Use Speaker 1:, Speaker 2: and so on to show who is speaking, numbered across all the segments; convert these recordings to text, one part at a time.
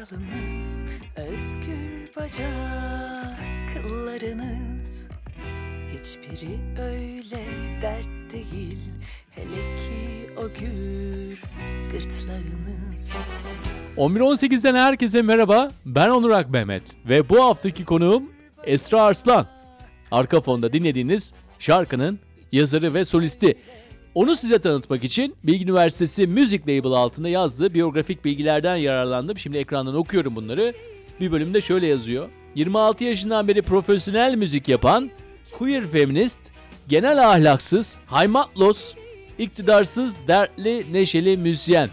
Speaker 1: sakalınız Özgür bacak kıllarınız Hiçbiri öyle dert değil Hele ki o gür gırtlağınız
Speaker 2: 11.18'den herkese merhaba. Ben Onur Ak Mehmet ve bu haftaki konuğum Esra Arslan. Arka fonda dinlediğiniz şarkının yazarı ve solisti. Onu size tanıtmak için Bilgi Üniversitesi Music Label altında yazdığı biyografik bilgilerden yararlandım. Şimdi ekrandan okuyorum bunları. Bir bölümde şöyle yazıyor. 26 yaşından beri profesyonel müzik yapan, queer feminist, genel ahlaksız, haymatlos, iktidarsız, dertli, neşeli müzisyen.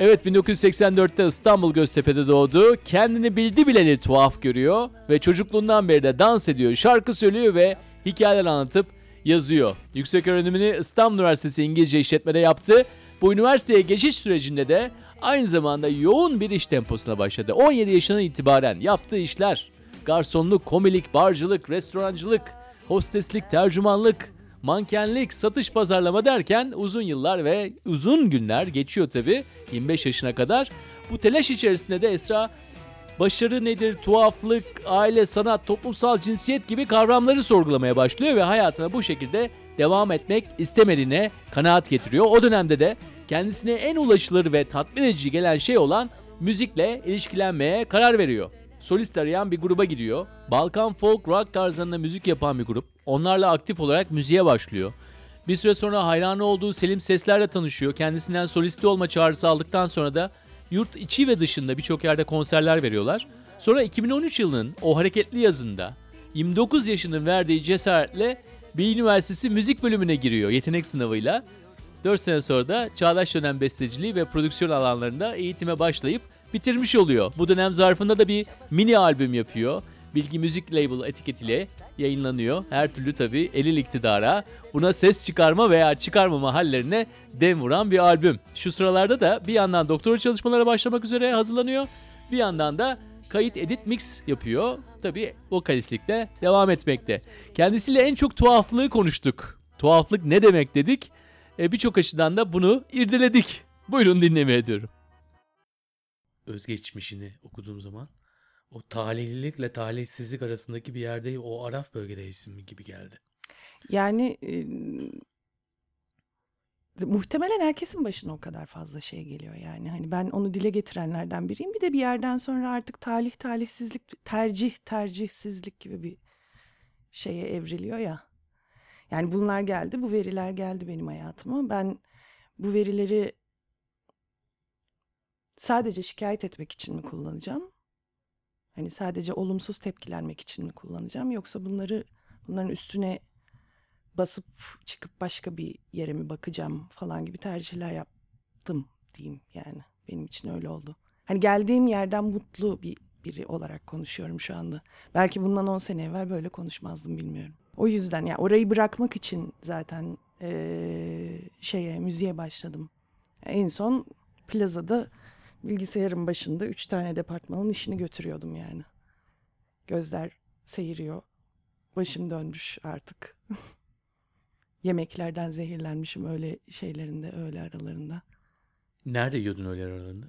Speaker 2: Evet 1984'te İstanbul Göztepe'de doğdu. Kendini bildi bileli tuhaf görüyor ve çocukluğundan beri de dans ediyor, şarkı söylüyor ve hikayeler anlatıp yazıyor. Yüksek öğrenimini İstanbul Üniversitesi İngilizce işletmede yaptı. Bu üniversiteye geçiş sürecinde de aynı zamanda yoğun bir iş temposuna başladı. 17 yaşından itibaren yaptığı işler garsonluk, komilik, barcılık, restorancılık, hosteslik, tercümanlık, mankenlik, satış pazarlama derken uzun yıllar ve uzun günler geçiyor tabi 25 yaşına kadar. Bu telaş içerisinde de Esra başarı nedir, tuhaflık, aile, sanat, toplumsal cinsiyet gibi kavramları sorgulamaya başlıyor ve hayatına bu şekilde devam etmek istemediğine kanaat getiriyor. O dönemde de kendisine en ulaşılır ve tatmin edici gelen şey olan müzikle ilişkilenmeye karar veriyor. Solist arayan bir gruba gidiyor. Balkan folk rock tarzında müzik yapan bir grup. Onlarla aktif olarak müziğe başlıyor. Bir süre sonra hayranı olduğu Selim Sesler'le tanışıyor. Kendisinden solisti olma çağrısı aldıktan sonra da yurt içi ve dışında birçok yerde konserler veriyorlar. Sonra 2013 yılının o hareketli yazında 29 yaşının verdiği cesaretle bir üniversitesi müzik bölümüne giriyor yetenek sınavıyla. 4 sene sonra da çağdaş dönem besteciliği ve prodüksiyon alanlarında eğitime başlayıp bitirmiş oluyor. Bu dönem zarfında da bir mini albüm yapıyor. Bilgi Müzik Label etiketiyle yayınlanıyor. Her türlü tabii elil iktidara, buna ses çıkarma veya çıkarmama hallerine dem vuran bir albüm. Şu sıralarda da bir yandan doktora çalışmalara başlamak üzere hazırlanıyor. Bir yandan da kayıt edit mix yapıyor. Tabii vokalistlikte devam etmekte. Kendisiyle en çok tuhaflığı konuştuk. Tuhaflık ne demek dedik. E, Birçok açıdan da bunu irdeledik. Buyurun dinlemeye diyorum. Özgeçmişini okuduğum zaman o talihlilikle talihsizlik arasındaki bir yerde o Araf bölgedeysin gibi geldi.
Speaker 1: Yani e, muhtemelen herkesin başına o kadar fazla şey geliyor yani. Hani ben onu dile getirenlerden biriyim. Bir de bir yerden sonra artık talih talihsizlik, tercih tercihsizlik gibi bir şeye evriliyor ya. Yani bunlar geldi, bu veriler geldi benim hayatıma. Ben bu verileri sadece şikayet etmek için mi kullanacağım? Hani sadece olumsuz tepkilenmek için mi kullanacağım yoksa bunları bunların üstüne basıp çıkıp başka bir yere mi bakacağım falan gibi tercihler yaptım diyeyim yani. Benim için öyle oldu. Hani geldiğim yerden mutlu bir biri olarak konuşuyorum şu anda. Belki bundan 10 sene evvel böyle konuşmazdım bilmiyorum. O yüzden ya yani orayı bırakmak için zaten ee, şeye müziğe başladım. En son plazada bilgisayarın başında üç tane departmanın işini götürüyordum yani. Gözler seyiriyor. Başım dönmüş artık. Yemeklerden zehirlenmişim öyle şeylerinde, öyle aralarında.
Speaker 2: Nerede yiyordun öyle aralarında?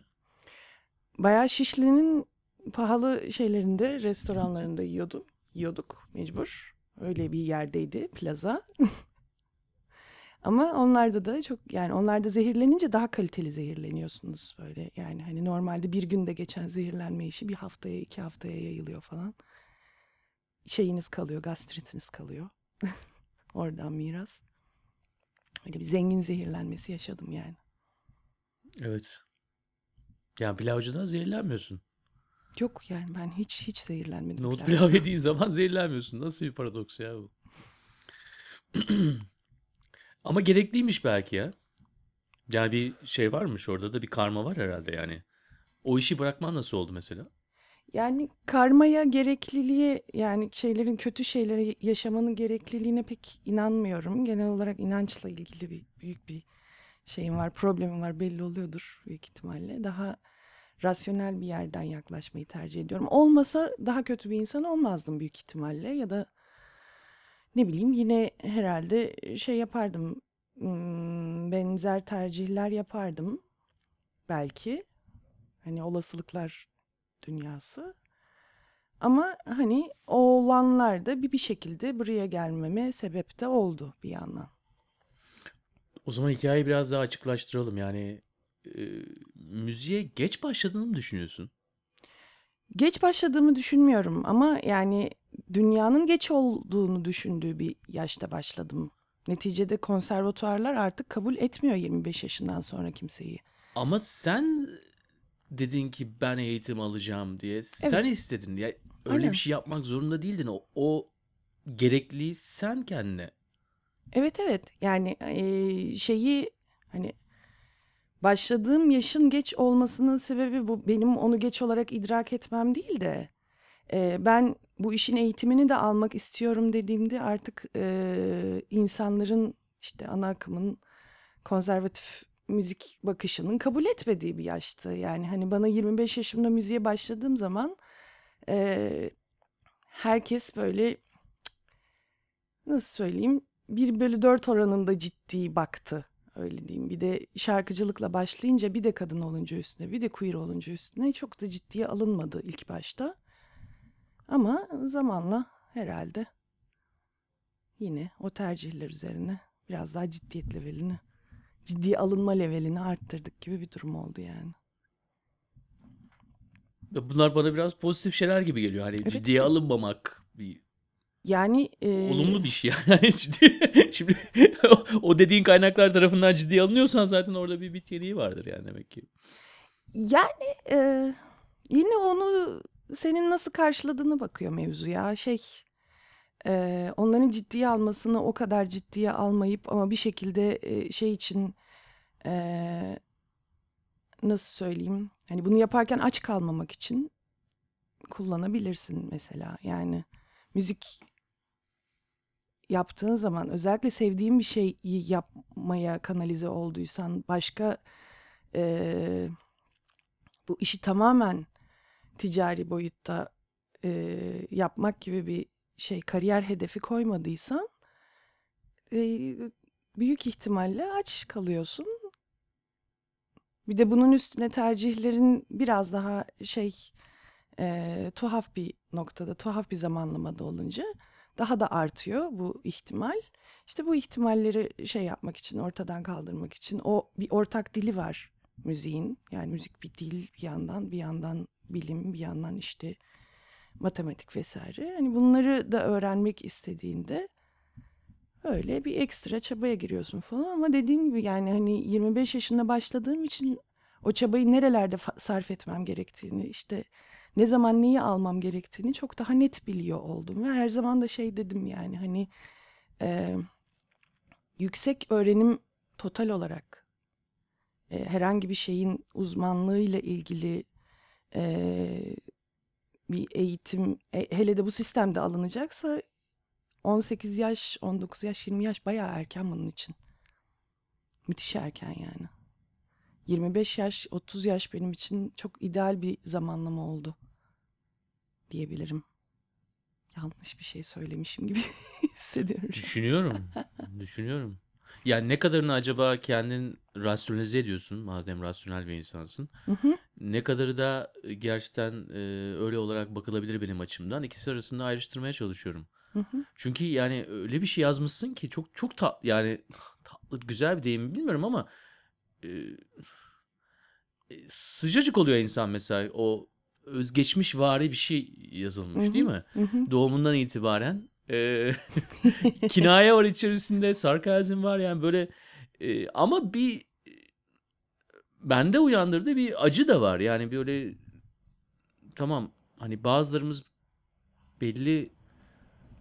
Speaker 1: Bayağı Şişli'nin pahalı şeylerinde, restoranlarında yiyordum. Yiyorduk mecbur. Öyle bir yerdeydi plaza. Ama onlarda da çok yani onlarda zehirlenince daha kaliteli zehirleniyorsunuz böyle. Yani hani normalde bir günde geçen zehirlenme işi bir haftaya iki haftaya yayılıyor falan. Şeyiniz kalıyor, gastritiniz kalıyor. Oradan miras. Öyle bir zengin zehirlenmesi yaşadım yani.
Speaker 2: Evet. Yani pilavcıdan zehirlenmiyorsun.
Speaker 1: Yok yani ben hiç hiç zehirlenmedim.
Speaker 2: Nohut pilav yediğin zaman zehirlenmiyorsun. Nasıl bir paradoks ya bu? Ama gerekliymiş belki ya. Yani bir şey varmış orada da bir karma var herhalde yani. O işi bırakman nasıl oldu mesela?
Speaker 1: Yani karmaya gerekliliğe yani şeylerin kötü şeyleri yaşamanın gerekliliğine pek inanmıyorum. Genel olarak inançla ilgili bir büyük bir şeyim var, problemim var belli oluyordur büyük ihtimalle. Daha rasyonel bir yerden yaklaşmayı tercih ediyorum. Olmasa daha kötü bir insan olmazdım büyük ihtimalle ya da ne bileyim yine herhalde şey yapardım. hmm, Benzer tercihler yapardım belki. Hani olasılıklar dünyası. Ama hani o olanlar da bir bir şekilde buraya gelmeme sebep de oldu bir yandan.
Speaker 2: O zaman hikayeyi biraz daha açıklaştıralım. Yani e, müziğe geç başladığını mı düşünüyorsun?
Speaker 1: Geç başladığımı düşünmüyorum ama yani dünyanın geç olduğunu düşündüğü bir yaşta başladım. Neticede konservatuarlar artık kabul etmiyor 25 yaşından sonra kimseyi.
Speaker 2: Ama sen dedin ki ben eğitim alacağım diye. Sen
Speaker 1: Evet.
Speaker 2: istedin. Ya öyle
Speaker 1: Aynen.
Speaker 2: bir şey yapmak zorunda değildin. O, o gerekliliği sen kendine.
Speaker 1: Evet evet yani eee, şeyi hani başladığım yaşın geç olmasının sebebi bu benim onu geç olarak idrak etmem değil de eee, ben bu işin eğitimini de almak istiyorum dediğimde artık eee, insanların işte ana akımın konservatif müzik bakışının kabul etmediği bir yaştı. Yani hani bana 25 yaşımda müziğe başladığım zaman eee, herkes böyle nasıl söyleyeyim 1 bölü 4 oranında ciddi baktı. Öyle diyeyim. Bir de şarkıcılıkla başlayınca bir de kadın olunca üstüne bir de queer olunca üstüne çok da ciddiye alınmadı ilk başta. Ama zamanla herhalde yine o tercihler üzerine biraz daha ciddiyet levelini, ciddiye alınma levelini arttırdık gibi bir durum oldu yani.
Speaker 2: Ya Bunlar bana biraz pozitif şeyler gibi geliyor. Hani
Speaker 1: Evet,
Speaker 2: ciddiye alınmamak bir
Speaker 1: Yani e,
Speaker 2: olumlu bir şey yani. Ciddi- Şimdi o- o dediğin kaynaklar tarafından ciddiye alınıyorsan zaten orada bir bit yeniği vardır yani demek ki.
Speaker 1: Yani e, yine onu senin nasıl karşıladığına bakıyor mevzu ya. Şey e, onların ciddiye almasını o kadar ciddiye almayıp ama bir şekilde e, şey için e, nasıl söyleyeyim? Hani bunu yaparken aç kalmamak için kullanabilirsin mesela. Yani müzik yaptığın zaman özellikle sevdiğin bir şeyi yapmaya kanalize olduysan başka e, bu işi tamamen ticari boyutta e, yapmak gibi bir şey kariyer hedefi koymadıysan e, büyük ihtimalle aç kalıyorsun. Bir de bunun üstüne tercihlerin biraz daha şey e, tuhaf bir noktada, tuhaf bir zamanlamada olunca daha da artıyor bu ihtimal. İşte bu ihtimalleri şey yapmak için, ortadan kaldırmak için o bir ortak dili var müziğin. Yani müzik bir dil bir yandan, bir yandan bilim, bir yandan işte matematik vesaire. Hani bunları da öğrenmek istediğinde öyle bir ekstra çabaya giriyorsun falan ama dediğim gibi yani hani 25 yaşında başladığım için o çabayı nerelerde sarf etmem gerektiğini işte ne zaman neyi almam gerektiğini çok daha net biliyor oldum ve her zaman da şey dedim yani hani e, yüksek öğrenim total olarak e, herhangi bir şeyin uzmanlığıyla ilgili e, bir eğitim e, hele de bu sistemde alınacaksa 18 yaş, 19 yaş, 20 yaş bayağı erken bunun için. Müthiş erken yani. 25 yaş, 30 yaş benim için çok ideal bir zamanlama oldu diyebilirim. Yanlış bir şey söylemişim gibi hissediyorum.
Speaker 2: Düşünüyorum. düşünüyorum. Yani ne kadarını acaba kendin rasyonalize ediyorsun madem rasyonel bir insansın.
Speaker 1: Hı hı.
Speaker 2: Ne kadarı da e, gerçekten e, öyle olarak bakılabilir benim açımdan. İkisi arasında ayrıştırmaya çalışıyorum.
Speaker 1: Hı hı.
Speaker 2: Çünkü yani öyle bir şey yazmışsın ki çok çok tatlı yani tatlı güzel bir deyim mi bilmiyorum ama e, e, sıcacık oluyor insan mesela o özgeçmiş vari bir şey yazılmış
Speaker 1: Hı
Speaker 2: değil mi?
Speaker 1: Hı hı.
Speaker 2: Doğumundan itibaren e, kinaye var içerisinde, sarkazm var yani böyle e, ama bir bende uyandırdığı bir acı da var. Yani böyle tamam hani bazılarımız belli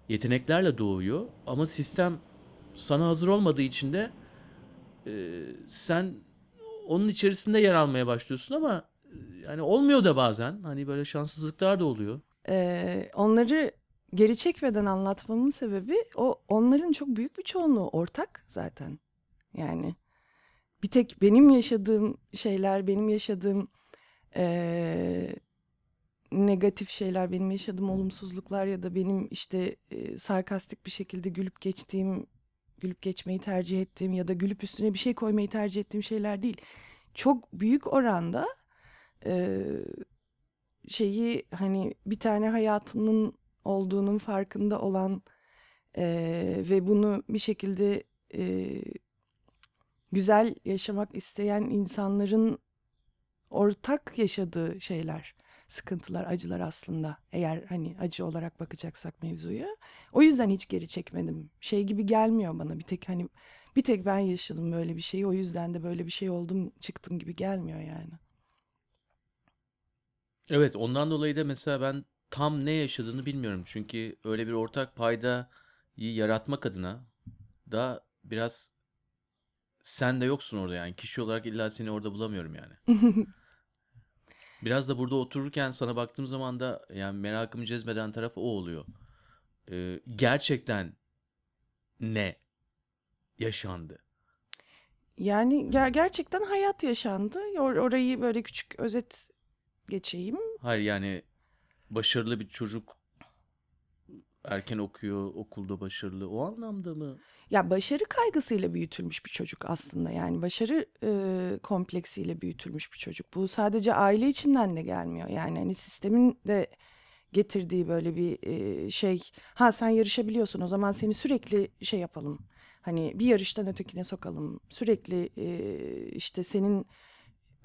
Speaker 2: yeteneklerle doğuyor ama sistem sana hazır olmadığı için de e, sen onun içerisinde yer almaya başlıyorsun ama e, yani olmuyor da bazen. Hani böyle şanssızlıklar da oluyor.
Speaker 1: Ee, onları geri çekmeden anlatmamın sebebi o onların çok büyük bir çoğunluğu ortak zaten. Yani bir tek benim yaşadığım şeyler, benim yaşadığım eee, negatif şeyler, benim yaşadığım olumsuzluklar ya da benim işte eee, sarkastik bir şekilde gülüp geçtiğim, gülüp geçmeyi tercih ettiğim ya da gülüp üstüne bir şey koymayı tercih ettiğim şeyler değil. Çok büyük oranda e, şeyi hani bir tane hayatının olduğunun farkında olan e, ve bunu bir şekilde e, güzel yaşamak isteyen insanların ortak yaşadığı şeyler, sıkıntılar, acılar aslında. Eğer hani acı olarak bakacaksak mevzuya. O yüzden hiç geri çekmedim. Şey gibi gelmiyor bana bir tek hani bir tek ben yaşadım böyle bir şeyi. O yüzden de böyle bir şey oldum çıktım gibi gelmiyor yani.
Speaker 2: Evet, ondan dolayı da mesela ben tam ne yaşadığını bilmiyorum. Çünkü öyle bir ortak paydayı yaratmak adına da biraz sen de yoksun orada yani. Kişi olarak illa seni orada bulamıyorum yani. Biraz da burada otururken sana baktığım zaman da yani merakımı cezbeden taraf o oluyor. Ee, gerçekten ne yaşandı?
Speaker 1: Yani ger- gerçekten hayat yaşandı. Or- orayı böyle küçük özet geçeyim.
Speaker 2: Hayır yani başarılı bir çocuk erken okuyor, okulda başarılı. O anlamda mı?
Speaker 1: Ya başarı kaygısıyla büyütülmüş bir çocuk aslında. Yani başarı e, kompleksiyle büyütülmüş bir çocuk. Bu sadece aile içinden de gelmiyor. Yani hani sistemin de getirdiği böyle bir e, şey. Ha sen yarışabiliyorsun o zaman seni sürekli şey yapalım. Hani bir yarıştan ötekine sokalım. Sürekli e, işte senin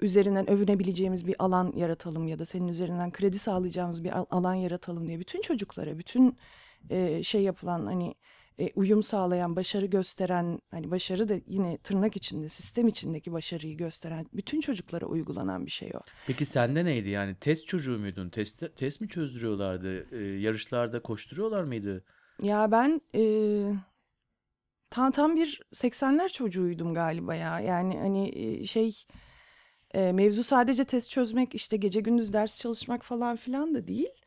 Speaker 1: üzerinden övünebileceğimiz bir alan yaratalım ya da senin üzerinden kredi sağlayacağımız bir al- alan yaratalım diye bütün çocuklara bütün e, şey yapılan hani e, uyum sağlayan, başarı gösteren, hani başarı da yine tırnak içinde, sistem içindeki başarıyı gösteren bütün çocuklara uygulanan bir şey o.
Speaker 2: Peki sende neydi yani? Test çocuğu muydun? Test, test mi çözdürüyorlardı? Ee, yarışlarda koşturuyorlar mıydı?
Speaker 1: Ya ben e, tam tam bir 80'ler çocuğuydum galiba ya. Yani hani e, şey e, mevzu sadece test çözmek, işte gece gündüz ders çalışmak falan filan da değil.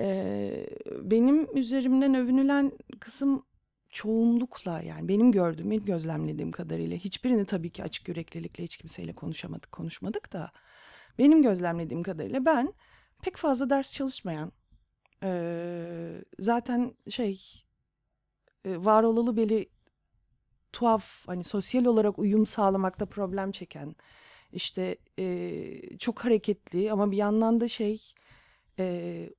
Speaker 1: E, benim üzerimden övünülen kısım çoğunlukla yani benim gördüğüm, benim gözlemlediğim kadarıyla hiçbirini tabii ki açık yüreklilikle hiç kimseyle konuşamadık, konuşmadık da benim gözlemlediğim kadarıyla ben pek fazla ders çalışmayan, e, zaten şey e, var olalı beri tuhaf hani sosyal olarak uyum sağlamakta problem çeken işte e, çok hareketli ama bir yandan da şey e,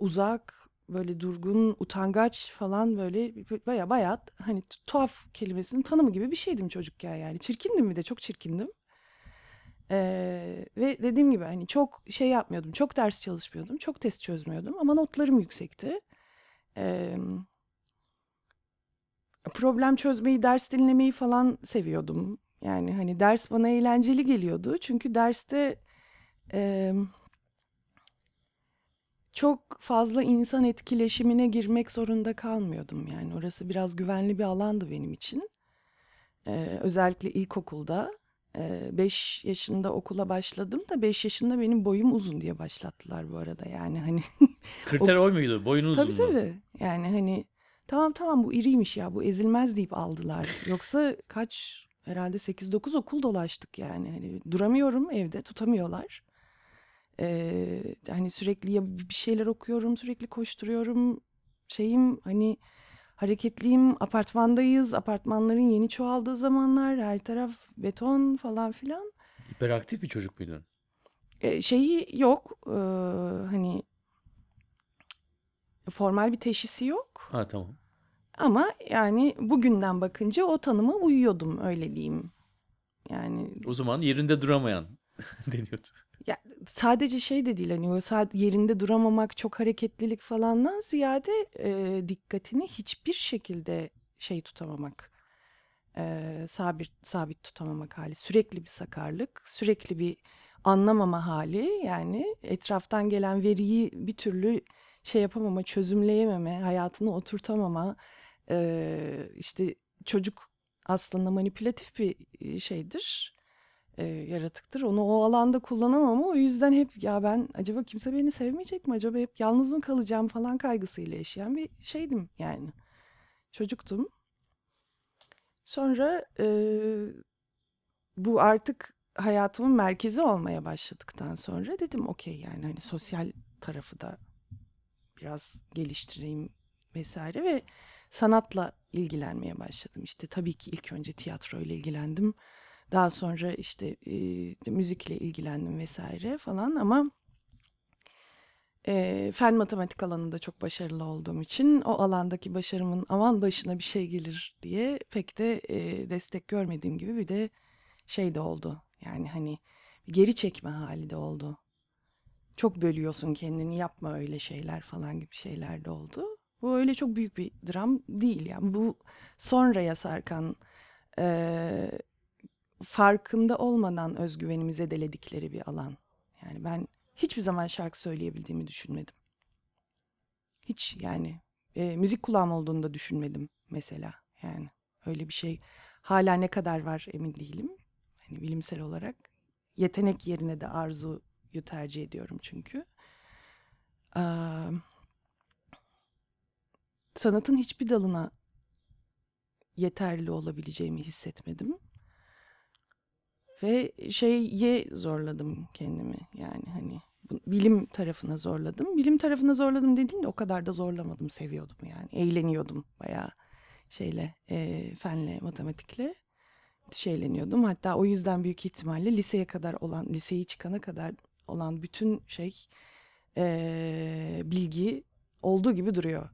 Speaker 1: uzak böyle durgun utangaç falan böyle baya baya hani tuhaf kelimesinin tanımı gibi bir şeydim çocukken yani çirkindim bir de çok çirkindim. Ee, ve dediğim gibi hani çok şey yapmıyordum çok ders çalışmıyordum çok test çözmüyordum ama notlarım yüksekti. Ee, problem çözmeyi, ders dinlemeyi falan seviyordum. Yani hani ders bana eğlenceli geliyordu. Çünkü derste e, çok fazla insan etkileşimine girmek zorunda kalmıyordum. Yani orası biraz güvenli bir alandı benim için. E, özellikle ilkokulda. 5 yaşında okula başladım da 5 yaşında benim boyum uzun diye başlattılar bu arada. Yani hani
Speaker 2: Kriter o muydu? Boyun
Speaker 1: Tabii
Speaker 2: uzunluğu.
Speaker 1: tabii. Yani hani tamam tamam bu iriymiş ya bu ezilmez deyip aldılar. Yoksa kaç herhalde 8-9 okul dolaştık yani. Hani duramıyorum evde tutamıyorlar. Ee, hani sürekli ya bir şeyler okuyorum sürekli koşturuyorum. Şeyim hani hareketliyim apartmandayız apartmanların yeni çoğaldığı zamanlar her taraf beton falan filan.
Speaker 2: Hiperaktif bir çocuk muydun?
Speaker 1: Ee, şeyi yok ee, hani formal bir teşhisi yok.
Speaker 2: Ha tamam.
Speaker 1: Ama yani bugünden bakınca o tanıma uyuyordum öyle diyeyim. Yani
Speaker 2: O zaman yerinde duramayan deniyordu.
Speaker 1: Ya sadece şey de değil hani o saat yerinde duramamak çok hareketlilik falandan ziyade e, dikkatini hiçbir şekilde şey tutamamak. E, sabit sabit tutamamak hali. Sürekli bir sakarlık, sürekli bir anlamama hali yani etraftan gelen veriyi bir türlü şey yapamama, çözümleyememe, hayatını oturtamama, e, işte çocuk aslında manipülatif bir şeydir, e, yaratıktır. Onu o alanda kullanamam o yüzden hep ya ben acaba kimse beni sevmeyecek mi? Acaba hep yalnız mı kalacağım falan kaygısıyla yaşayan bir şeydim yani. Çocuktum. Sonra e, bu artık hayatımın merkezi olmaya başladıktan sonra dedim okey yani hani sosyal tarafı da biraz geliştireyim vesaire ve sanatla ilgilenmeye başladım. İşte tabii ki ilk önce tiyatroyla ilgilendim. Daha sonra işte e, müzikle ilgilendim vesaire falan ama e, fen matematik alanında çok başarılı olduğum için o alandaki başarımın aman başına bir şey gelir diye pek de e, destek görmediğim gibi bir de şey de oldu. Yani hani geri çekme hali de oldu. Çok bölüyorsun kendini yapma öyle şeyler falan gibi şeyler de oldu. Bu öyle çok büyük bir dram değil yani bu sonraya sarkan e, farkında olmadan özgüvenimize deledikleri bir alan. Yani ben hiçbir zaman şarkı söyleyebildiğimi düşünmedim. Hiç yani e, müzik kulağım olduğunu da düşünmedim mesela. Yani öyle bir şey hala ne kadar var emin değilim. Hani bilimsel olarak yetenek yerine de arzuyu tercih ediyorum çünkü. Ee, sanatın hiçbir dalına yeterli olabileceğimi hissetmedim. Ve şeye zorladım kendimi yani hani bilim tarafına zorladım. Bilim tarafına zorladım dediğimde o kadar da zorlamadım seviyordum yani eğleniyordum bayağı şeyle e, fenle matematikle şeyleniyordum. Hatta o yüzden büyük ihtimalle liseye kadar olan liseyi çıkana kadar olan bütün şey e, bilgi olduğu gibi duruyor.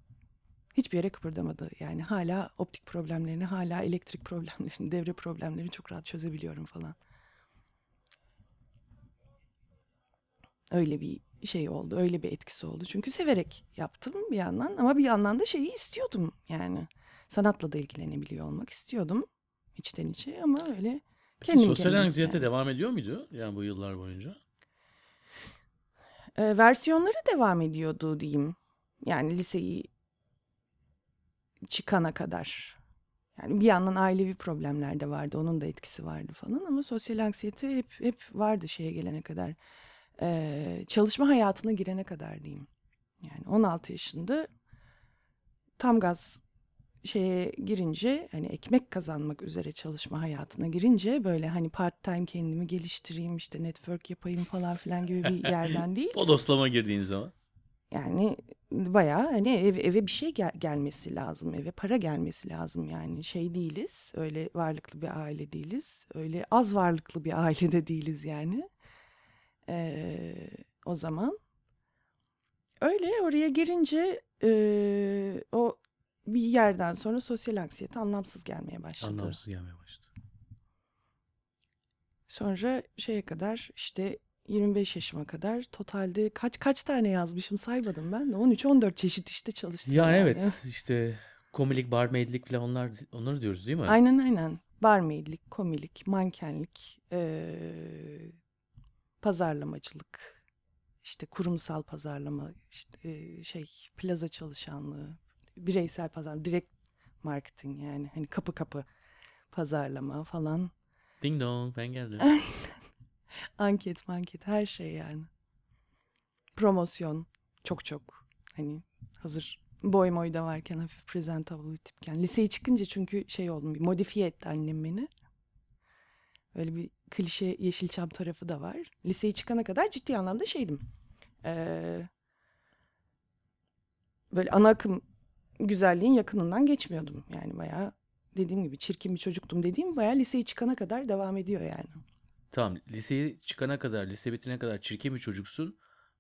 Speaker 1: Hiçbir yere kıpırdamadı. Yani hala optik problemlerini, hala elektrik problemlerini, devre problemlerini çok rahat çözebiliyorum falan. Öyle bir şey oldu, öyle bir etkisi oldu. Çünkü severek yaptım bir yandan ama bir yandan da şeyi istiyordum yani. Sanatla da ilgilenebiliyor olmak istiyordum içten içe ama öyle kendim
Speaker 2: Sosyal
Speaker 1: kendime
Speaker 2: anksiyete
Speaker 1: yani.
Speaker 2: devam ediyor muydu yani bu yıllar boyunca?
Speaker 1: Ee, versiyonları devam ediyordu diyeyim. Yani liseyi çıkana kadar. Yani bir yandan ailevi problemler de vardı. Onun da etkisi vardı falan ama sosyal anksiyete hep hep vardı şeye gelene kadar. Ee, çalışma hayatına girene kadar diyeyim. Yani 16 yaşında tam gaz şeye girince hani ekmek kazanmak üzere çalışma hayatına girince böyle hani part time kendimi geliştireyim işte network yapayım falan filan gibi bir yerden değil.
Speaker 2: Bodoslama girdiğin zaman.
Speaker 1: Yani bayağı hani eve, eve bir şey gel- gelmesi lazım. Eve para gelmesi lazım yani. Şey değiliz. Öyle varlıklı bir aile değiliz. Öyle az varlıklı bir ailede değiliz yani. Ee, o zaman. Öyle oraya girince ee, o bir yerden sonra sosyal anksiyete anlamsız gelmeye başladı.
Speaker 2: Anlamsız gelmeye başladı.
Speaker 1: Sonra şeye kadar işte 25 yaşıma kadar totalde kaç kaç tane yazmışım saymadım ben de 13-14 çeşit işte çalıştım.
Speaker 2: Ya
Speaker 1: yani.
Speaker 2: evet işte komilik, barmaidlik falan onlar onları diyoruz değil mi?
Speaker 1: Aynen aynen. Barmaidlik, komilik, mankenlik, eee, pazarlamacılık, işte kurumsal pazarlama, işte eee, şey plaza çalışanlığı, bireysel pazarlama, direkt marketing yani hani kapı kapı pazarlama falan.
Speaker 2: Ding dong ben geldim.
Speaker 1: Anket manket her şey yani. Promosyon çok çok hani hazır boy moy da varken hafif presentable tipken. Liseye çıkınca çünkü şey oldum bir modifiye etti annem beni. Öyle bir klişe Yeşilçam tarafı da var. Liseye çıkana kadar ciddi anlamda şeydim. Ee, böyle ana akım güzelliğin yakınından geçmiyordum. Yani bayağı dediğim gibi çirkin bir çocuktum dediğim bayağı liseye çıkana kadar devam ediyor yani.
Speaker 2: Tamam liseye çıkana kadar, lise bitene kadar çirkin bir çocuksun.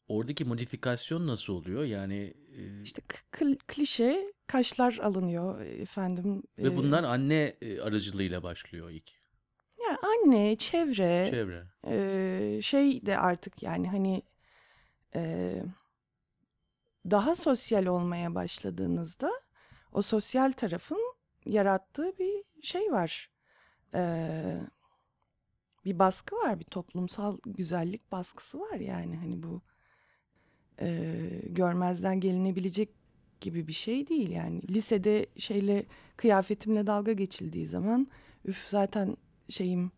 Speaker 2: Oradaki modifikasyon nasıl oluyor? Yani e,
Speaker 1: İşte kl- klişe kaşlar alınıyor efendim.
Speaker 2: ve
Speaker 1: e,
Speaker 2: bunlar anne e, aracılığıyla başlıyor ilk.
Speaker 1: Ya anne, çevre,
Speaker 2: Çevre.
Speaker 1: e, şey de artık yani hani e, daha sosyal olmaya başladığınızda o sosyal tarafın yarattığı bir şey var. E, bir baskı var, bir toplumsal güzellik baskısı var yani hani bu e, görmezden gelinebilecek gibi bir şey değil yani. Lisede şeyle kıyafetimle dalga geçildiği zaman üf zaten şeyim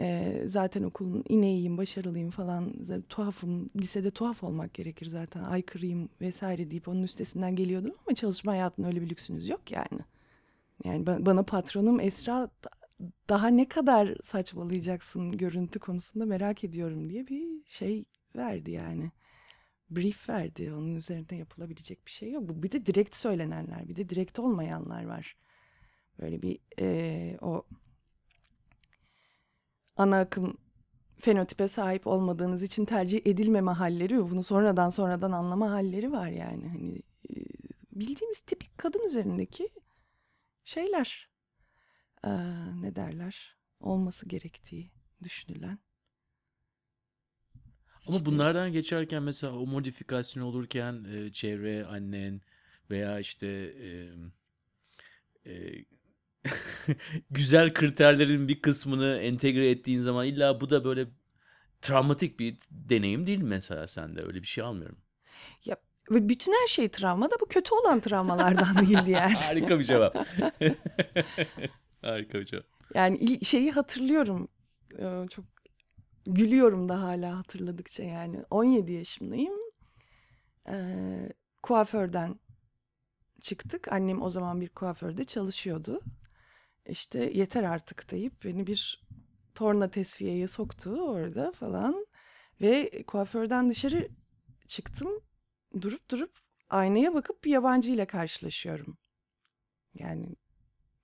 Speaker 1: e, zaten okulun ineğiyim, başarılıyım falan tuhafım. Lisede tuhaf olmak gerekir zaten aykırıyım vesaire deyip onun üstesinden geliyordum ama çalışma hayatında öyle bir lüksünüz yok yani. Yani ba- bana patronum Esra da- daha ne kadar saçmalayacaksın görüntü konusunda merak ediyorum diye bir şey verdi yani brief verdi. Onun üzerinde yapılabilecek bir şey yok. Bu bir de direkt söylenenler, bir de direkt olmayanlar var. Böyle bir eee, o ana akım fenotipe sahip olmadığınız için tercih edilmeme halleri ve bunu sonradan sonradan anlama halleri var yani. Hani bildiğimiz tipik kadın üzerindeki şeyler. Ee, ne derler? Olması gerektiği düşünülen.
Speaker 2: Ama
Speaker 1: İşte-
Speaker 2: bunlardan geçerken mesela o modifikasyon olurken e, çevre, annen veya işte e, e, güzel kriterlerin bir kısmını entegre ettiğin zaman illa bu da böyle travmatik bir deneyim değil mesela sende öyle bir şey almıyorum.
Speaker 1: Ya ve bütün her şey travma da bu kötü olan travmalardan değildi yani.
Speaker 2: Harika bir cevap. Harika bir cevap.
Speaker 1: Yani şeyi hatırlıyorum. Ee, Çok gülüyorum da hala hatırladıkça yani. 17 yaşındayım. Ee, kuaförden çıktık. Annem o zaman bir kuaförde çalışıyordu. İşte yeter artık deyip beni bir torna tesviyeye soktu orada falan. Ve kuaförden dışarı çıktım. Durup durup aynaya bakıp bir yabancı ile karşılaşıyorum. Yani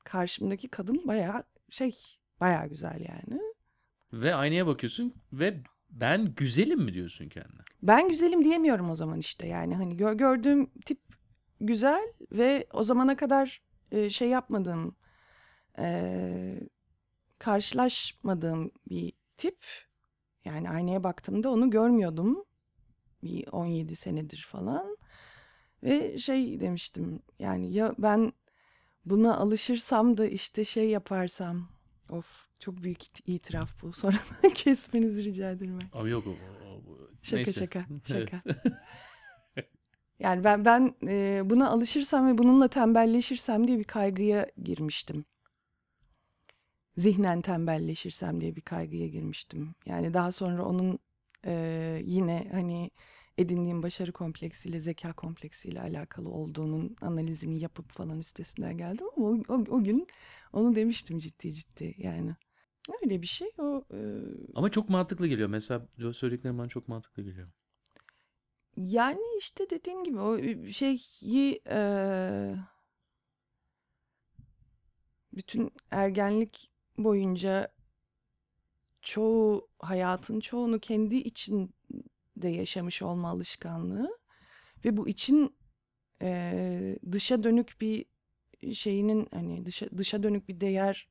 Speaker 1: karşımdaki kadın bayağı şey bayağı güzel yani.
Speaker 2: Ve aynaya bakıyorsun ve ben güzelim mi diyorsun kendine?
Speaker 1: Ben güzelim diyemiyorum o zaman işte yani hani gö- gördüğüm tip güzel ve o zamana kadar e, şey yapmadığım e, karşılaşmadığım bir tip. Yani aynaya baktığımda onu görmüyordum bir 17 senedir falan ve şey demiştim yani ya ben buna alışırsam da işte şey yaparsam of çok büyük it- itiraf bu sonradan kesmenizi rica ederim. ben.
Speaker 2: Ama yok o, o- o-
Speaker 1: Şaka
Speaker 2: neyse.
Speaker 1: şaka şaka. Yani ben ben e, buna alışırsam ve bununla tembelleşirsem diye bir kaygıya girmiştim. Zihnen tembelleşirsem diye bir kaygıya girmiştim. Yani daha sonra onun e, yine hani edindiğim başarı kompleksiyle, zeka kompleksiyle alakalı olduğunun analizini yapıp falan üstesinden geldim ama o, o, o gün onu demiştim ciddi ciddi yani. Öyle bir şey o e,
Speaker 2: Ama çok mantıklı geliyor. Mesela söylediklerim bana çok mantıklı geliyor.
Speaker 1: Yani işte dediğim gibi o şeyi eee, bütün ergenlik boyunca çoğu hayatın çoğunu kendi içinde yaşamış olma alışkanlığı ve bu için eee, dışa dönük bir şeyinin hani dışa dışa dönük bir değer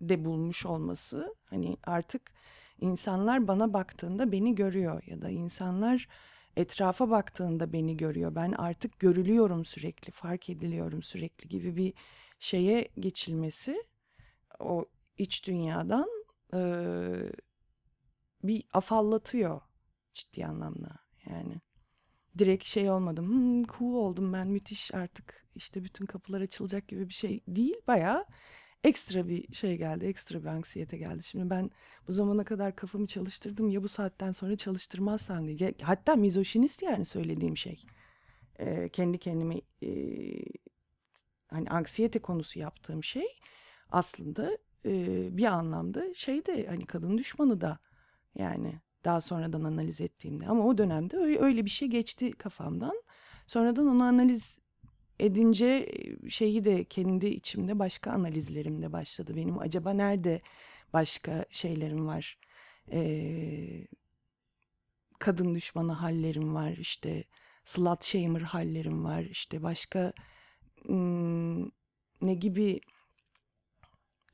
Speaker 1: de bulmuş olması hani artık insanlar bana baktığında beni görüyor ya da insanlar etrafa baktığında beni görüyor. Ben artık görülüyorum sürekli, fark ediliyorum sürekli gibi bir şeye geçilmesi o iç dünyadan eee, bir afallatıyor ciddi anlamda yani. Direkt şey olmadım, hmm, cool oldum ben müthiş artık işte bütün kapılar açılacak gibi bir şey değil. Bayağı ekstra bir şey geldi, ekstra bir anksiyete geldi. Şimdi ben bu zamana kadar kafamı çalıştırdım ya bu saatten sonra çalıştırmazsam diye. Hatta mizoşinist yani söylediğim şey. Ee, kendi kendime e, hani anksiyete konusu yaptığım şey aslında e, bir anlamda şey de hani kadın düşmanı da yani daha sonradan analiz ettiğimde ama o dönemde öyle, öyle bir şey geçti kafamdan. Sonradan onu analiz edince şeyi de kendi içimde başka analizlerim de başladı. Benim acaba nerede başka şeylerim var? Ee, kadın düşmanı hallerim var işte slut shamer hallerim var işte başka ne gibi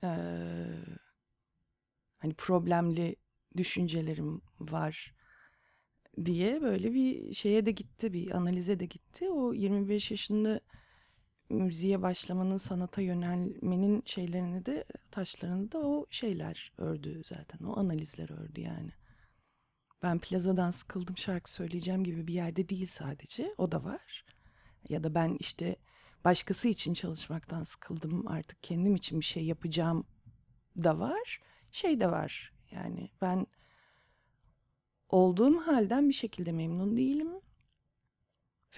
Speaker 1: eee, hani problemli düşüncelerim var diye böyle bir şeye de gitti bir analize de gitti. O 25 yaşında müziğe başlamanın sanata yönelmenin şeylerini de taşlarını da o şeyler ördü zaten o analizler ördü yani. Ben plazadan sıkıldım şarkı söyleyeceğim gibi bir yerde değil sadece o da var. Ya da ben işte başkası için çalışmaktan sıkıldım artık kendim için bir şey yapacağım da var. Şey de var yani ben olduğum halden bir şekilde memnun değilim.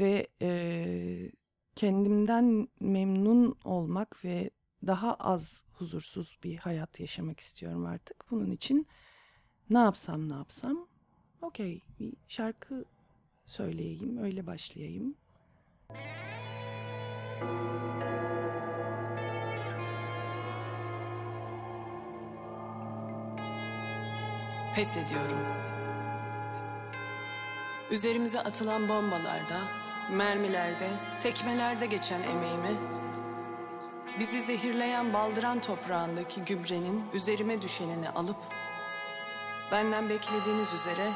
Speaker 1: Ve eee, kendimden memnun olmak ve daha az huzursuz bir hayat yaşamak istiyorum artık. Bunun için ne yapsam ne yapsam okey bir şarkı söyleyeyim öyle başlayayım. Pes ediyorum. Üzerimize atılan bombalarda, mermilerde, tekmelerde geçen emeğimi, bizi zehirleyen baldıran toprağındaki gübrenin üzerime düşenini alıp, benden beklediğiniz üzere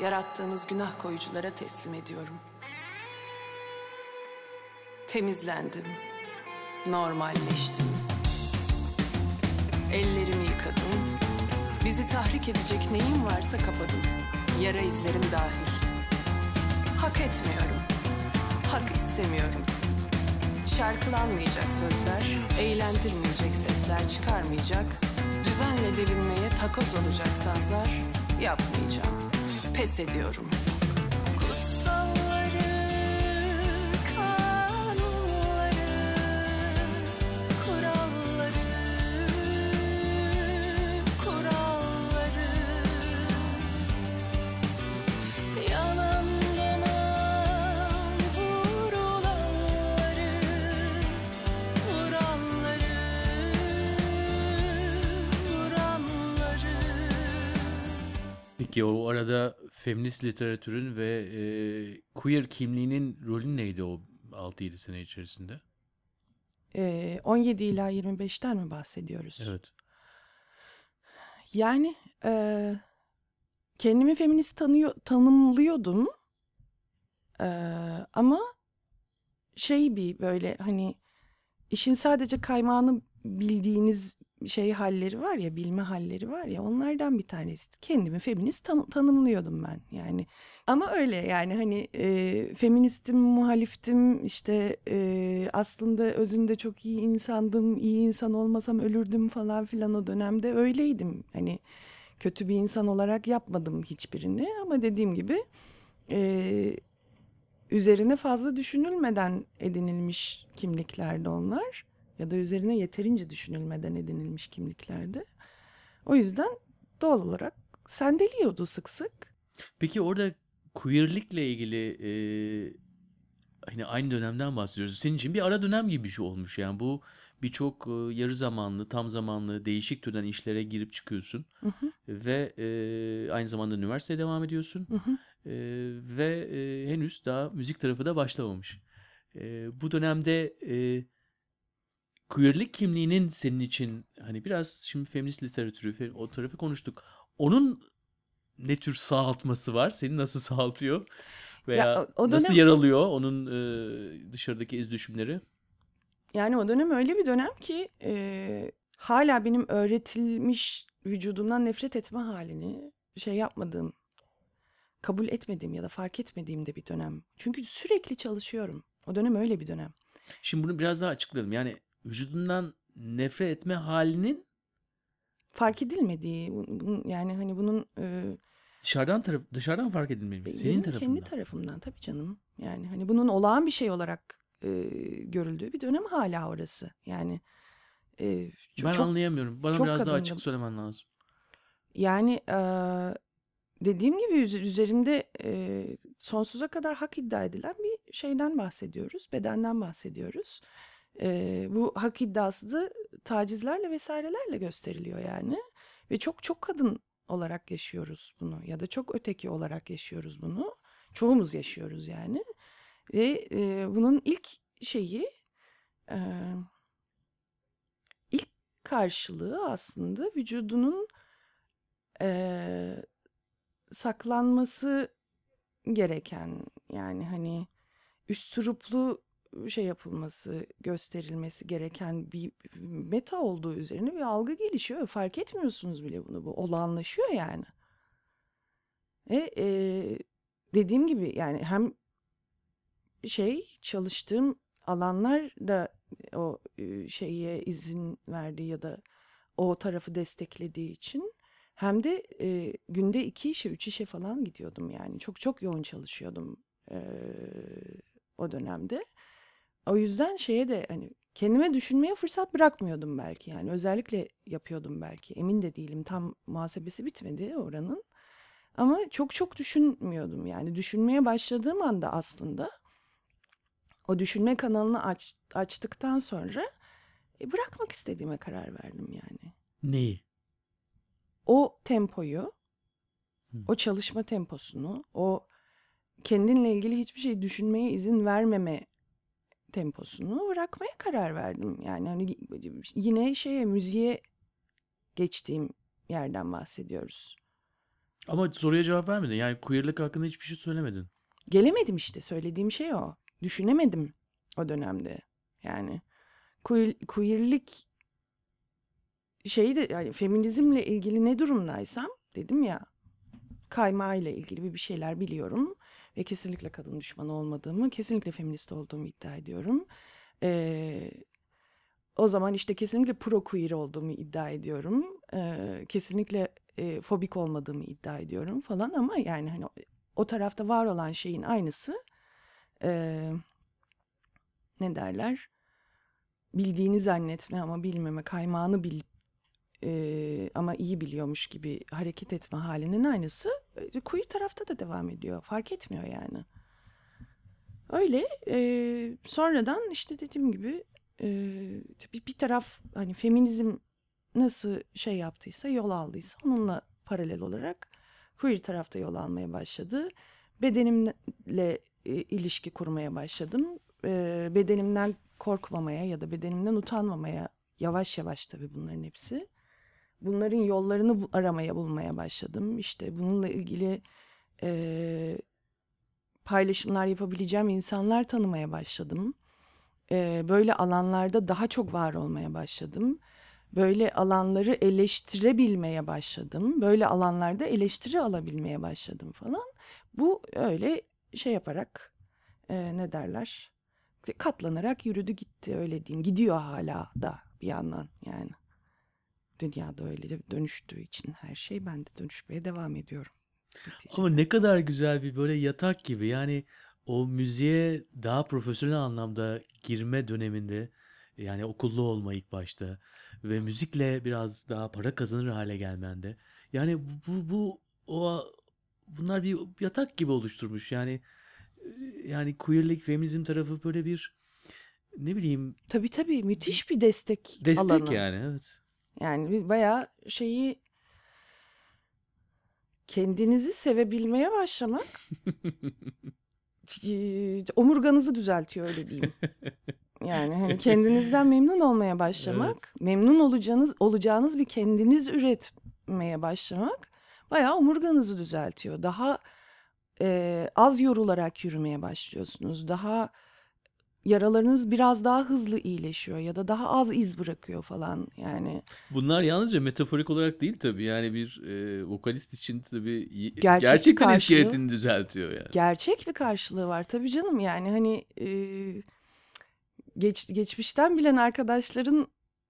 Speaker 1: yarattığınız günah koyuculara teslim ediyorum. Temizlendim, normalleştim. Ellerimi yıkadım, bizi tahrik edecek neyim varsa kapadım. Yara izlerim dahil. Hak etmiyorum. Hak istemiyorum. Şarkılanmayacak sözler, eğlendirmeyecek sesler çıkarmayacak, düzenle devinmeye takoz olacak sazlar yapmayacağım. Pes ediyorum.
Speaker 2: Arada feminist literatürün ve e, queer kimliğinin rolü neydi o 6-7 sene içerisinde?
Speaker 1: Ee, 17 ila 25'ten mi bahsediyoruz?
Speaker 2: Evet.
Speaker 1: Yani e, kendimi feminist tanıyor, tanımlıyordum. E, ama şey bir böyle hani işin sadece kaymağını bildiğiniz şey halleri var ya bilme halleri var ya onlardan bir tanesi. Kendimi feminist tan- tanımlıyordum ben yani. Ama öyle yani hani e, feministim, muhaliftim işte e, aslında özünde çok iyi insandım, iyi insan olmasam ölürdüm falan filan o dönemde öyleydim. Hani kötü bir insan olarak yapmadım hiçbirini ama dediğim gibi e, üzerine fazla düşünülmeden edinilmiş kimliklerdi onlar ya da üzerine yeterince düşünülmeden edinilmiş kimliklerdi. O yüzden doğal olarak sendeliyordu sık sık.
Speaker 2: Peki orada queerlikle ilgili e, hani aynı dönemden bahsediyoruz. Senin için bir ara dönem gibi bir şey olmuş. Yani bu birçok e, yarı zamanlı, tam zamanlı, değişik türden işlere girip çıkıyorsun.
Speaker 1: Hı hı.
Speaker 2: Ve e, aynı zamanda üniversiteye devam ediyorsun.
Speaker 1: Hı hı.
Speaker 2: E, ve e, henüz daha müzik tarafı da başlamamış. E, bu dönemde e, queerlik kimliğinin senin için hani biraz şimdi feminist literatürü o tarafı konuştuk. Onun ne tür sağaltması var? Seni nasıl sağaltıyor? Veya
Speaker 1: o- o
Speaker 2: nasıl
Speaker 1: dönem-
Speaker 2: yer alıyor onun e, dışarıdaki iz düşümleri?
Speaker 1: Yani o dönem öyle bir dönem ki e, hala benim öğretilmiş vücudumdan nefret etme halini şey yapmadığım, kabul etmediğim ya da fark etmediğim de bir dönem. Çünkü sürekli çalışıyorum. O dönem öyle bir dönem.
Speaker 2: Şimdi bunu biraz daha açıklayalım. Yani vücudundan nefret etme halinin
Speaker 1: Fark edilmediği, bunun- yani hani bunun e,
Speaker 2: dışarıdan taraf dışarıdan fark edilmeli mi? Senin
Speaker 1: benim
Speaker 2: tarafından.
Speaker 1: kendi tarafımdan tabii canım. Yani hani bunun olağan bir şey olarak e, görüldüğü bir dönem hala orası. Yani e, çok,
Speaker 2: ben
Speaker 1: çok
Speaker 2: anlayamıyorum. Bana
Speaker 1: çok
Speaker 2: biraz daha
Speaker 1: kadındım.
Speaker 2: açık söylemen lazım.
Speaker 1: Yani eee, dediğim gibi üz- üzerinde eee, sonsuza kadar hak iddia edilen bir şeyden bahsediyoruz, bedenden bahsediyoruz. Eee, bu hak iddiası da tacizlerle vesairelerle gösteriliyor yani. Ve çok çok kadın olarak yaşıyoruz bunu ya da çok öteki olarak yaşıyoruz bunu. Çoğumuz yaşıyoruz yani. Ve eee, bunun ilk şeyi eee, ilk karşılığı aslında vücudunun eee, saklanması gereken yani hani üstüruplu şey yapılması, gösterilmesi gereken bir meta olduğu üzerine bir algı gelişiyor. Fark etmiyorsunuz bile bunu. Bu olağanlaşıyor yani. Ve eee, dediğim gibi yani hem şey çalıştığım alanlar da o e, şeye izin verdiği ya da o tarafı desteklediği için hem de e, günde iki işe, üç işe falan gidiyordum yani. Çok çok yoğun çalışıyordum e, o dönemde. O yüzden şeye de hani kendime düşünmeye fırsat bırakmıyordum belki yani. Özellikle yapıyordum belki. Emin de değilim. Tam muhasebesi bitmedi oranın. Ama çok çok düşünmüyordum yani. Düşünmeye başladığım anda aslında o düşünme kanalını aç, açtıktan sonra e, bırakmak istediğime karar verdim yani.
Speaker 2: Neyi?
Speaker 1: O tempoyu o çalışma temposunu, o kendinle ilgili hiçbir şey düşünmeye izin vermeme temposunu bırakmaya karar verdim. Yani hani yine şeye müziğe geçtiğim yerden bahsediyoruz.
Speaker 2: Ama soruya cevap vermedin. Yani queerlik hakkında hiçbir şey söylemedin.
Speaker 1: Gelemedim işte söylediğim şey o. Düşünemedim o dönemde. Yani queer, queerlik şeyi de yani feminizmle ilgili ne durumdaysam dedim ya kaymağıyla ilgili bir bir şeyler biliyorum ve kesinlikle kadın düşmanı olmadığımı, kesinlikle feminist olduğumu iddia ediyorum. Ee, o zaman işte kesinlikle pro queer olduğumu iddia ediyorum. Ee, kesinlikle e, fobik olmadığımı iddia ediyorum falan ama yani hani o, tarafta var olan şeyin aynısı ee, ne derler? Bildiğini zannetme ama bilmeme, kaymağını bil e, ama iyi biliyormuş gibi hareket etme halinin aynısı e, queer tarafta da devam ediyor. Fark etmiyor yani. Öyle e, sonradan işte dediğim gibi e, bir, bir taraf hani feminizm nasıl şey yaptıysa yol aldıysa onunla paralel olarak queer tarafta yol almaya başladı. Bedenimle e, ilişki kurmaya başladım. E, bedenimden korkmamaya ya da bedenimden utanmamaya yavaş yavaş tabii bunların hepsi. Bunların yollarını aramaya bulmaya başladım. İşte bununla ilgili e, paylaşımlar yapabileceğim insanlar tanımaya başladım. E, böyle alanlarda daha çok var olmaya başladım. Böyle alanları eleştirebilmeye başladım. Böyle alanlarda eleştiri alabilmeye başladım falan. Bu öyle şey yaparak e, ne derler? Katlanarak yürüdü gitti öyle diyeyim. Gidiyor hala da bir yandan yani. Dünyada öyle dönüştüğü için her şey ben de dönüşmeye devam ediyorum. Neticede.
Speaker 2: Ama ne kadar güzel bir böyle yatak gibi. Yani o müziğe daha profesyonel anlamda girme döneminde yani okullu olma ilk başta ve müzikle biraz daha para kazanır hale gelmende. Yani bu bu, o bunlar bir yatak gibi oluşturmuş. Yani e, yani queerlik, feminizm tarafı böyle bir ne bileyim
Speaker 1: Tabii tabii müthiş bir destek,
Speaker 2: destek
Speaker 1: alanı.
Speaker 2: yani evet.
Speaker 1: Yani bayağı şeyi kendinizi sevebilmeye başlamak omurganızı düzeltiyor öyle diyeyim. Yani hani kendinizden memnun olmaya başlamak, memnun olacağınız olacağınız bir kendiniz üretmeye başlamak bayağı omurganızı düzeltiyor. Daha eee, az yorularak yürümeye başlıyorsunuz. Daha yaralarınız biraz daha hızlı iyileşiyor ya da daha az iz bırakıyor falan yani.
Speaker 2: Bunlar yalnızca metaforik olarak değil tabii. Yani bir e, vokalist için tabii
Speaker 1: Gerçek
Speaker 2: gerçekten
Speaker 1: karşılığı-
Speaker 2: iskeletini düzeltiyor yani.
Speaker 1: gerçek bir karşılığı var tabii canım yani hani e, geç, geçmişten bilen arkadaşların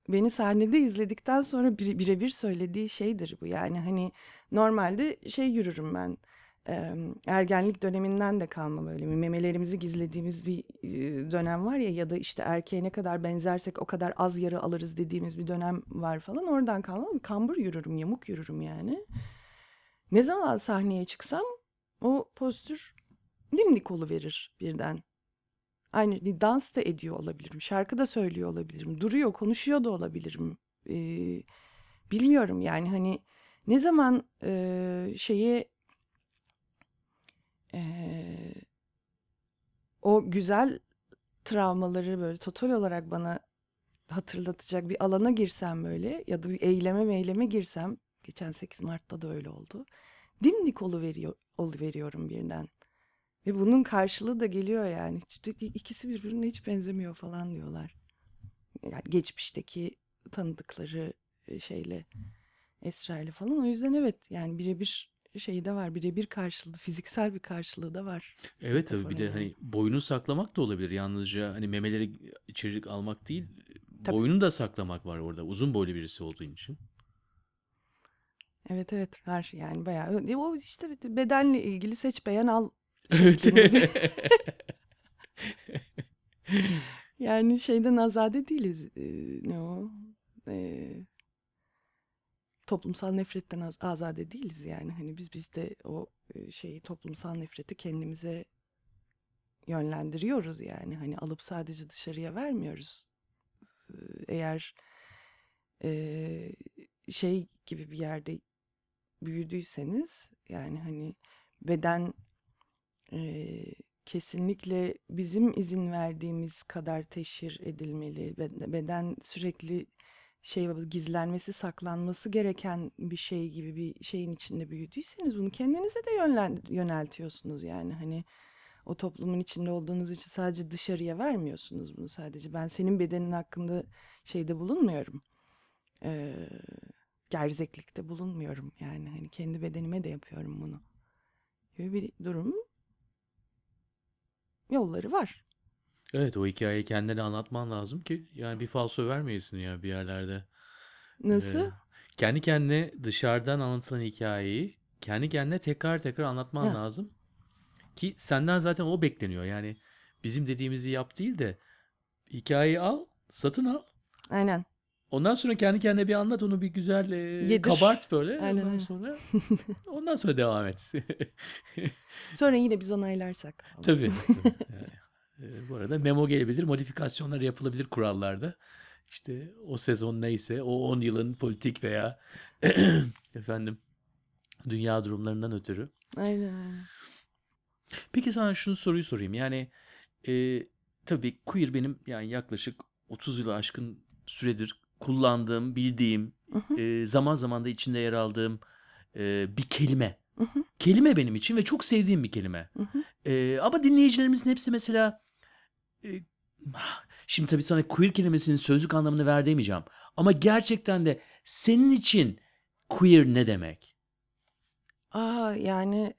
Speaker 1: beni sahnede izledikten sonra bir- birebir söylediği şeydir bu yani hani normalde şey yürürüm ben ergenlik döneminden de kalma böyle bir memelerimizi gizlediğimiz bir dönem var ya ya da işte erkeğe ne kadar benzersek o kadar az yarı alırız dediğimiz bir dönem var falan oradan kalma kambur yürürüm yamuk yürürüm yani. Ne zaman sahneye çıksam o postür dimdik verir birden. Aynı dans da ediyor olabilirim. Şarkı da söylüyor olabilirim. Duruyor, konuşuyor da olabilirim. Ee, bilmiyorum yani hani ne zaman e, şeye e, o güzel travmaları böyle total olarak bana hatırlatacak bir alana girsem böyle ya da bir eyleme meyleme girsem geçen 8 Mart'ta da öyle oldu. Dimdik veriyor veriyorum birden. Ve bunun karşılığı da geliyor yani. İkisi birbirine hiç benzemiyor falan diyorlar. Yani geçmişteki tanıdıkları e, şeyle Esra ile falan. O yüzden evet yani birebir şeyi de var. Birebir karşılığı, fiziksel bir karşılığı da var.
Speaker 2: Evet tabii bir de hani boynu saklamak da olabilir. Yalnızca hani memeleri içerik almak değil,
Speaker 1: Tabii.
Speaker 2: boynu da saklamak var orada. Uzun boylu birisi olduğun için.
Speaker 1: Evet evet var yani bayağı. E, O işte bedenle ilgili seç beğen al.
Speaker 2: Evet.
Speaker 1: Yani şeyden azade değiliz. Ee, ne o? Ee, toplumsal nefretten az, azade değiliz yani. Hani biz biz de o e, şeyi toplumsal nefreti kendimize yönlendiriyoruz yani. Hani alıp sadece dışarıya vermiyoruz. Eğer e, şey gibi bir yerde büyüdüyseniz yani hani beden eee, kesinlikle bizim izin verdiğimiz kadar teşhir edilmeli. Be- Beden sürekli şey gizlenmesi, saklanması gereken bir şey gibi bir şeyin içinde büyüdüyseniz bunu kendinize de yönlen yöneltiyorsunuz yani hani o toplumun içinde olduğunuz için sadece dışarıya vermiyorsunuz bunu sadece. Ben senin bedenin hakkında şeyde bulunmuyorum. Eee gerzeklikte bulunmuyorum yani hani kendi bedenime de yapıyorum bunu. Gibi bir durum yolları var.
Speaker 2: Evet o hikayeyi kendine anlatman lazım ki yani bir falso vermeyesin ya bir yerlerde.
Speaker 1: Nasıl?
Speaker 2: Ee, kendi kendine dışarıdan anlatılan hikayeyi kendi kendine tekrar tekrar anlatman
Speaker 1: Ya.
Speaker 2: lazım. Ki senden zaten o bekleniyor. Yani bizim dediğimizi yap değil de hikayeyi al, satın al.
Speaker 1: Aynen.
Speaker 2: Ondan sonra kendi kendine bir anlat onu bir güzel
Speaker 1: Yedir.
Speaker 2: kabart böyle.
Speaker 1: Aynen
Speaker 2: ondan
Speaker 1: öyle.
Speaker 2: sonra ondan sonra devam et.
Speaker 1: Sonra yine biz onaylarsak. falan.
Speaker 2: Tabii. tabii. Bu arada memo gelebilir, modifikasyonlar yapılabilir kurallarda. İşte o sezon neyse, o 10 yılın politik veya efendim dünya durumlarından ötürü.
Speaker 1: Aynen.
Speaker 2: Peki sana şunu soruyu sorayım. Yani e, tabii queer benim yani yaklaşık 30 yılı aşkın süredir kullandığım, bildiğim, e, zaman zaman da içinde yer aldığım e, bir kelime.
Speaker 1: Hı.
Speaker 2: Kelime benim için ve çok sevdiğim bir kelime.
Speaker 1: Hı.
Speaker 2: E, ama dinleyicilerimizin hepsi mesela şimdi tabii sana queer kelimesinin sözlük anlamını ver demeyeceğim. Ama gerçekten de senin için queer ne demek?
Speaker 1: Aa yani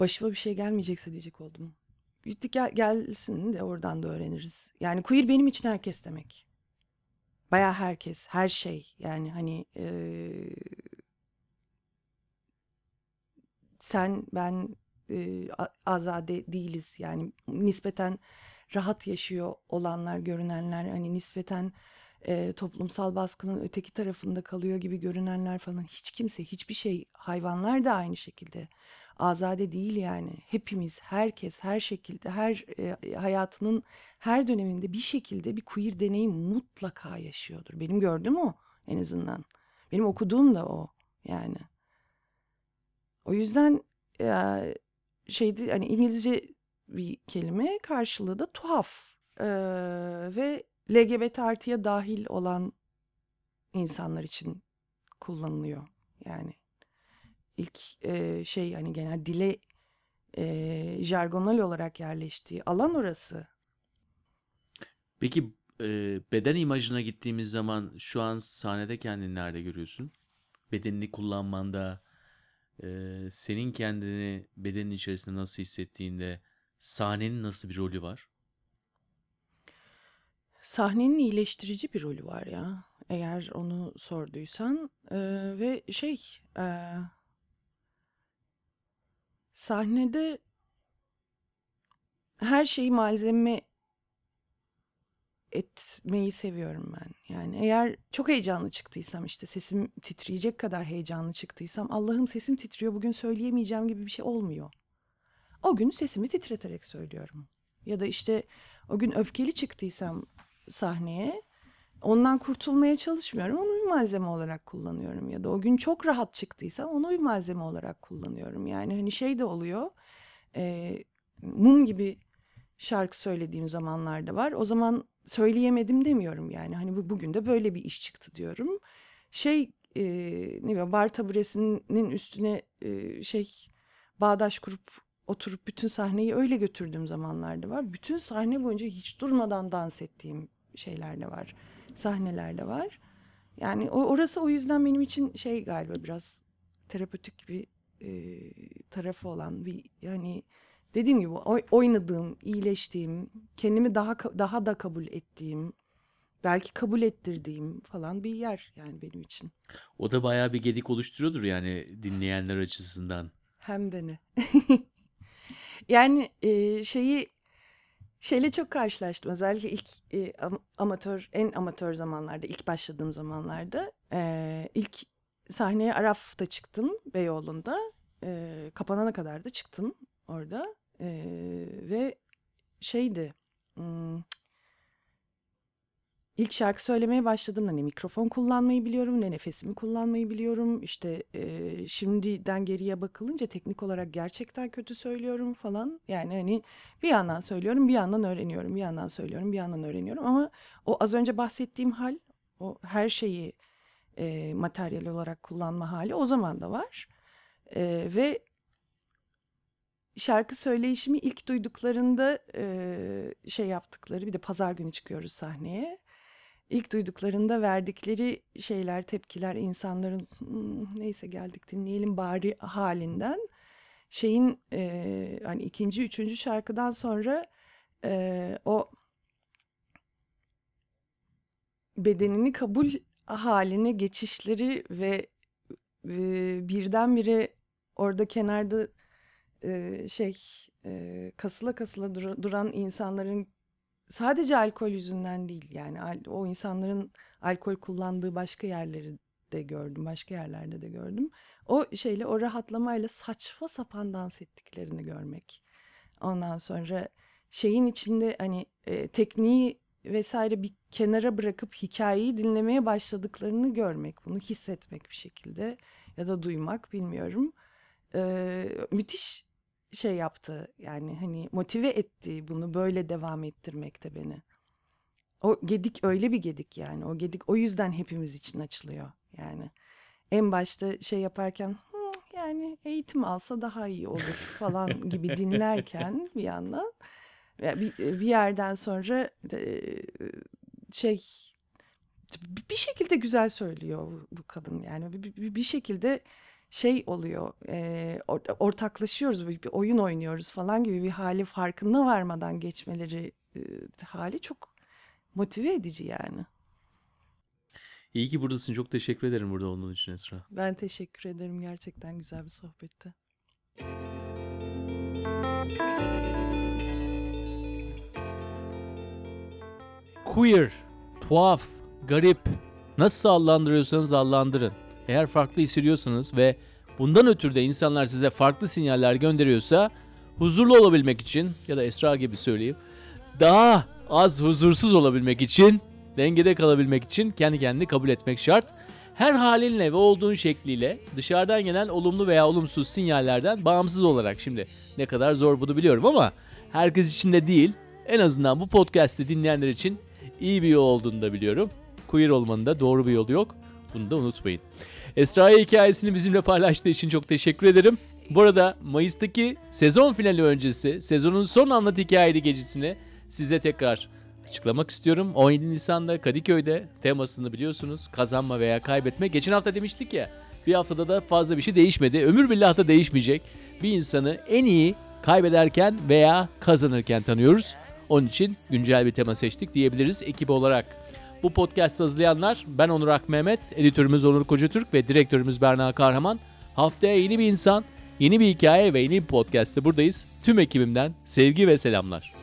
Speaker 1: başıma bir şey gelmeyecekse diyecek oldum. Gel, gelsin de oradan da öğreniriz. Yani queer benim için herkes demek. Baya herkes, her şey. Yani hani eee, sen, ben azade değiliz. Yani nispeten rahat yaşıyor olanlar, görünenler, hani nispeten eee, toplumsal baskının öteki tarafında kalıyor gibi görünenler falan. Hiç kimse, hiçbir şey, hayvanlar da aynı şekilde. Azade değil yani. Hepimiz, herkes, her şekilde, her e, hayatının her döneminde bir şekilde bir queer deneyim mutlaka yaşıyordur. Benim gördüğüm o en azından. Benim okuduğum da o yani. O yüzden e, şeydi hani İngilizce bir kelime karşılığı da tuhaf Ee, ve LGBT artıya dahil olan insanlar için kullanılıyor yani ilk e, şey hani genel dile e, jargonal olarak yerleştiği alan orası.
Speaker 2: Peki e, beden imajına gittiğimiz zaman şu an sahnede kendini nerede görüyorsun? Bedenini kullanmanda, e, senin kendini bedenin içerisinde nasıl hissettiğinde sahnenin nasıl bir rolü var?
Speaker 1: Sahnenin iyileştirici bir rolü var ya eğer onu sorduysan E, ve şey e, sahnede her şeyi malzeme etmeyi seviyorum ben. Yani eğer çok heyecanlı çıktıysam işte sesim titreyecek kadar heyecanlı çıktıysam Allah'ım sesim titriyor bugün söyleyemeyeceğim gibi bir şey olmuyor. O gün sesimi titreterek söylüyorum. Ya da işte o gün öfkeli çıktıysam sahneye ondan kurtulmaya çalışmıyorum. Onu bir malzeme olarak kullanıyorum. Ya da o gün çok rahat çıktıysam onu bir malzeme olarak kullanıyorum. Yani hani şey de oluyor. e, mum gibi şarkı söylediğim zamanlarda var. O zaman söyleyemedim demiyorum yani. Hani bu, bugün de böyle bir iş çıktı diyorum. Şey e, ne bileyim bar taburesinin üstüne e, şey bağdaş kurup oturup bütün sahneyi öyle götürdüğüm zamanlarda var. Bütün sahne boyunca hiç durmadan dans ettiğim şeyler de var. Sahneler de var. Yani o, orası o yüzden benim için şey galiba biraz terapötik bir e, tarafı olan bir yani dediğim gibi oy- oynadığım, iyileştiğim, kendimi daha daha da kabul ettiğim, belki kabul ettirdiğim falan bir yer yani benim için.
Speaker 2: O da bayağı bir gedik oluşturuyordur yani dinleyenler açısından.
Speaker 1: Hem de ne. Yani e, şeyi şeyle çok karşılaştım. Özellikle ilk e, am- amatör, en amatör zamanlarda, ilk başladığım zamanlarda. e, ilk sahneye Araf'ta çıktım Beyoğlu'nda. E, kapanana kadar da çıktım orada. E, ve şeydi, hmm, ilk şarkı söylemeye başladığımda ne mikrofon kullanmayı biliyorum ne nefesimi kullanmayı biliyorum. İşte e, şimdiden geriye bakılınca teknik olarak gerçekten kötü söylüyorum falan. Yani hani bir yandan söylüyorum bir yandan öğreniyorum bir yandan söylüyorum bir yandan öğreniyorum. Ama o az önce bahsettiğim hal o her şeyi e, materyal olarak kullanma hali o zaman da var. E, ve şarkı söyleyişimi ilk duyduklarında e, şey yaptıkları bir de pazar günü çıkıyoruz sahneye. İlk duyduklarında verdikleri şeyler, tepkiler insanların "Hmm, neyse geldik dinleyelim bari halinden şeyin e, hani ikinci, üçüncü şarkıdan sonra e, o bedenini kabul haline geçişleri ve e, birdenbire orada kenarda e, şey e, kasıla kasıla dura- duran insanların sadece alkol yüzünden değil yani al- o insanların alkol kullandığı başka yerleri de gördüm başka yerlerde de gördüm. O şeyle o rahatlamayla saçma sapan dans ettiklerini görmek. Ondan sonra şeyin içinde hani e, tekniği vesaire bir kenara bırakıp hikayeyi dinlemeye başladıklarını görmek bunu hissetmek bir şekilde ya da duymak bilmiyorum. Ee, müthiş şey yaptı yani hani motive etti bunu böyle devam ettirmekte beni. O gedik öyle bir gedik yani o gedik o yüzden hepimiz için açılıyor yani. En başta şey yaparken "Hmm, yani eğitim alsa daha iyi olur falan gibi dinlerken bir yandan bir, bir yerden sonra e, şey bir şekilde güzel söylüyor bu- bu kadın yani bir, bir- bir şekilde şey oluyor e, or- ortaklaşıyoruz bir, oyun oynuyoruz falan gibi bir hali farkına varmadan geçmeleri e, hali çok motive edici yani.
Speaker 2: İyi ki buradasın. Çok teşekkür ederim burada olduğun için Esra.
Speaker 1: Ben teşekkür ederim gerçekten güzel bir sohbetti.
Speaker 2: Queer, tuhaf, garip. Nasıl adlandırıyorsanız adlandırın. Eğer farklı hissediyorsanız ve bundan ötürü de insanlar size farklı sinyaller gönderiyorsa huzurlu olabilmek için ya da Esra gibi söyleyeyim daha az huzursuz olabilmek için dengede kalabilmek için kendi kendini kabul etmek şart. Her halinle ve olduğun şekliyle dışarıdan gelen olumlu veya olumsuz sinyallerden bağımsız olarak şimdi ne kadar zor bunu biliyorum ama herkes için de değil en azından bu podcast'i dinleyenler için iyi bir yol olduğunu da biliyorum. Queer olmanın da doğru bir yolu yok. Bunu da unutmayın. Esra'ya hikayesini bizimle paylaştığı için çok teşekkür ederim. Bu arada Mayıs'taki sezon finali öncesi sezonun son anlat hikayeli gecesini size tekrar açıklamak istiyorum. 17 Nisan'da Kadıköy'de temasını biliyorsunuz. Kazanma veya kaybetme. Geçen hafta demiştik ya bir haftada da fazla bir şey değişmedi. Ömür billah da değişmeyecek. Bir insanı en iyi kaybederken veya kazanırken tanıyoruz. Onun için güncel bir tema seçtik diyebiliriz ekip olarak. Bu podcast hazırlayanlar ben Onur Akmehmet, editörümüz Onur Kocatürk ve direktörümüz Berna Kahraman. Haftaya yeni bir insan, yeni bir hikaye ve yeni bir podcast'te buradayız. Tüm ekibimden sevgi ve selamlar.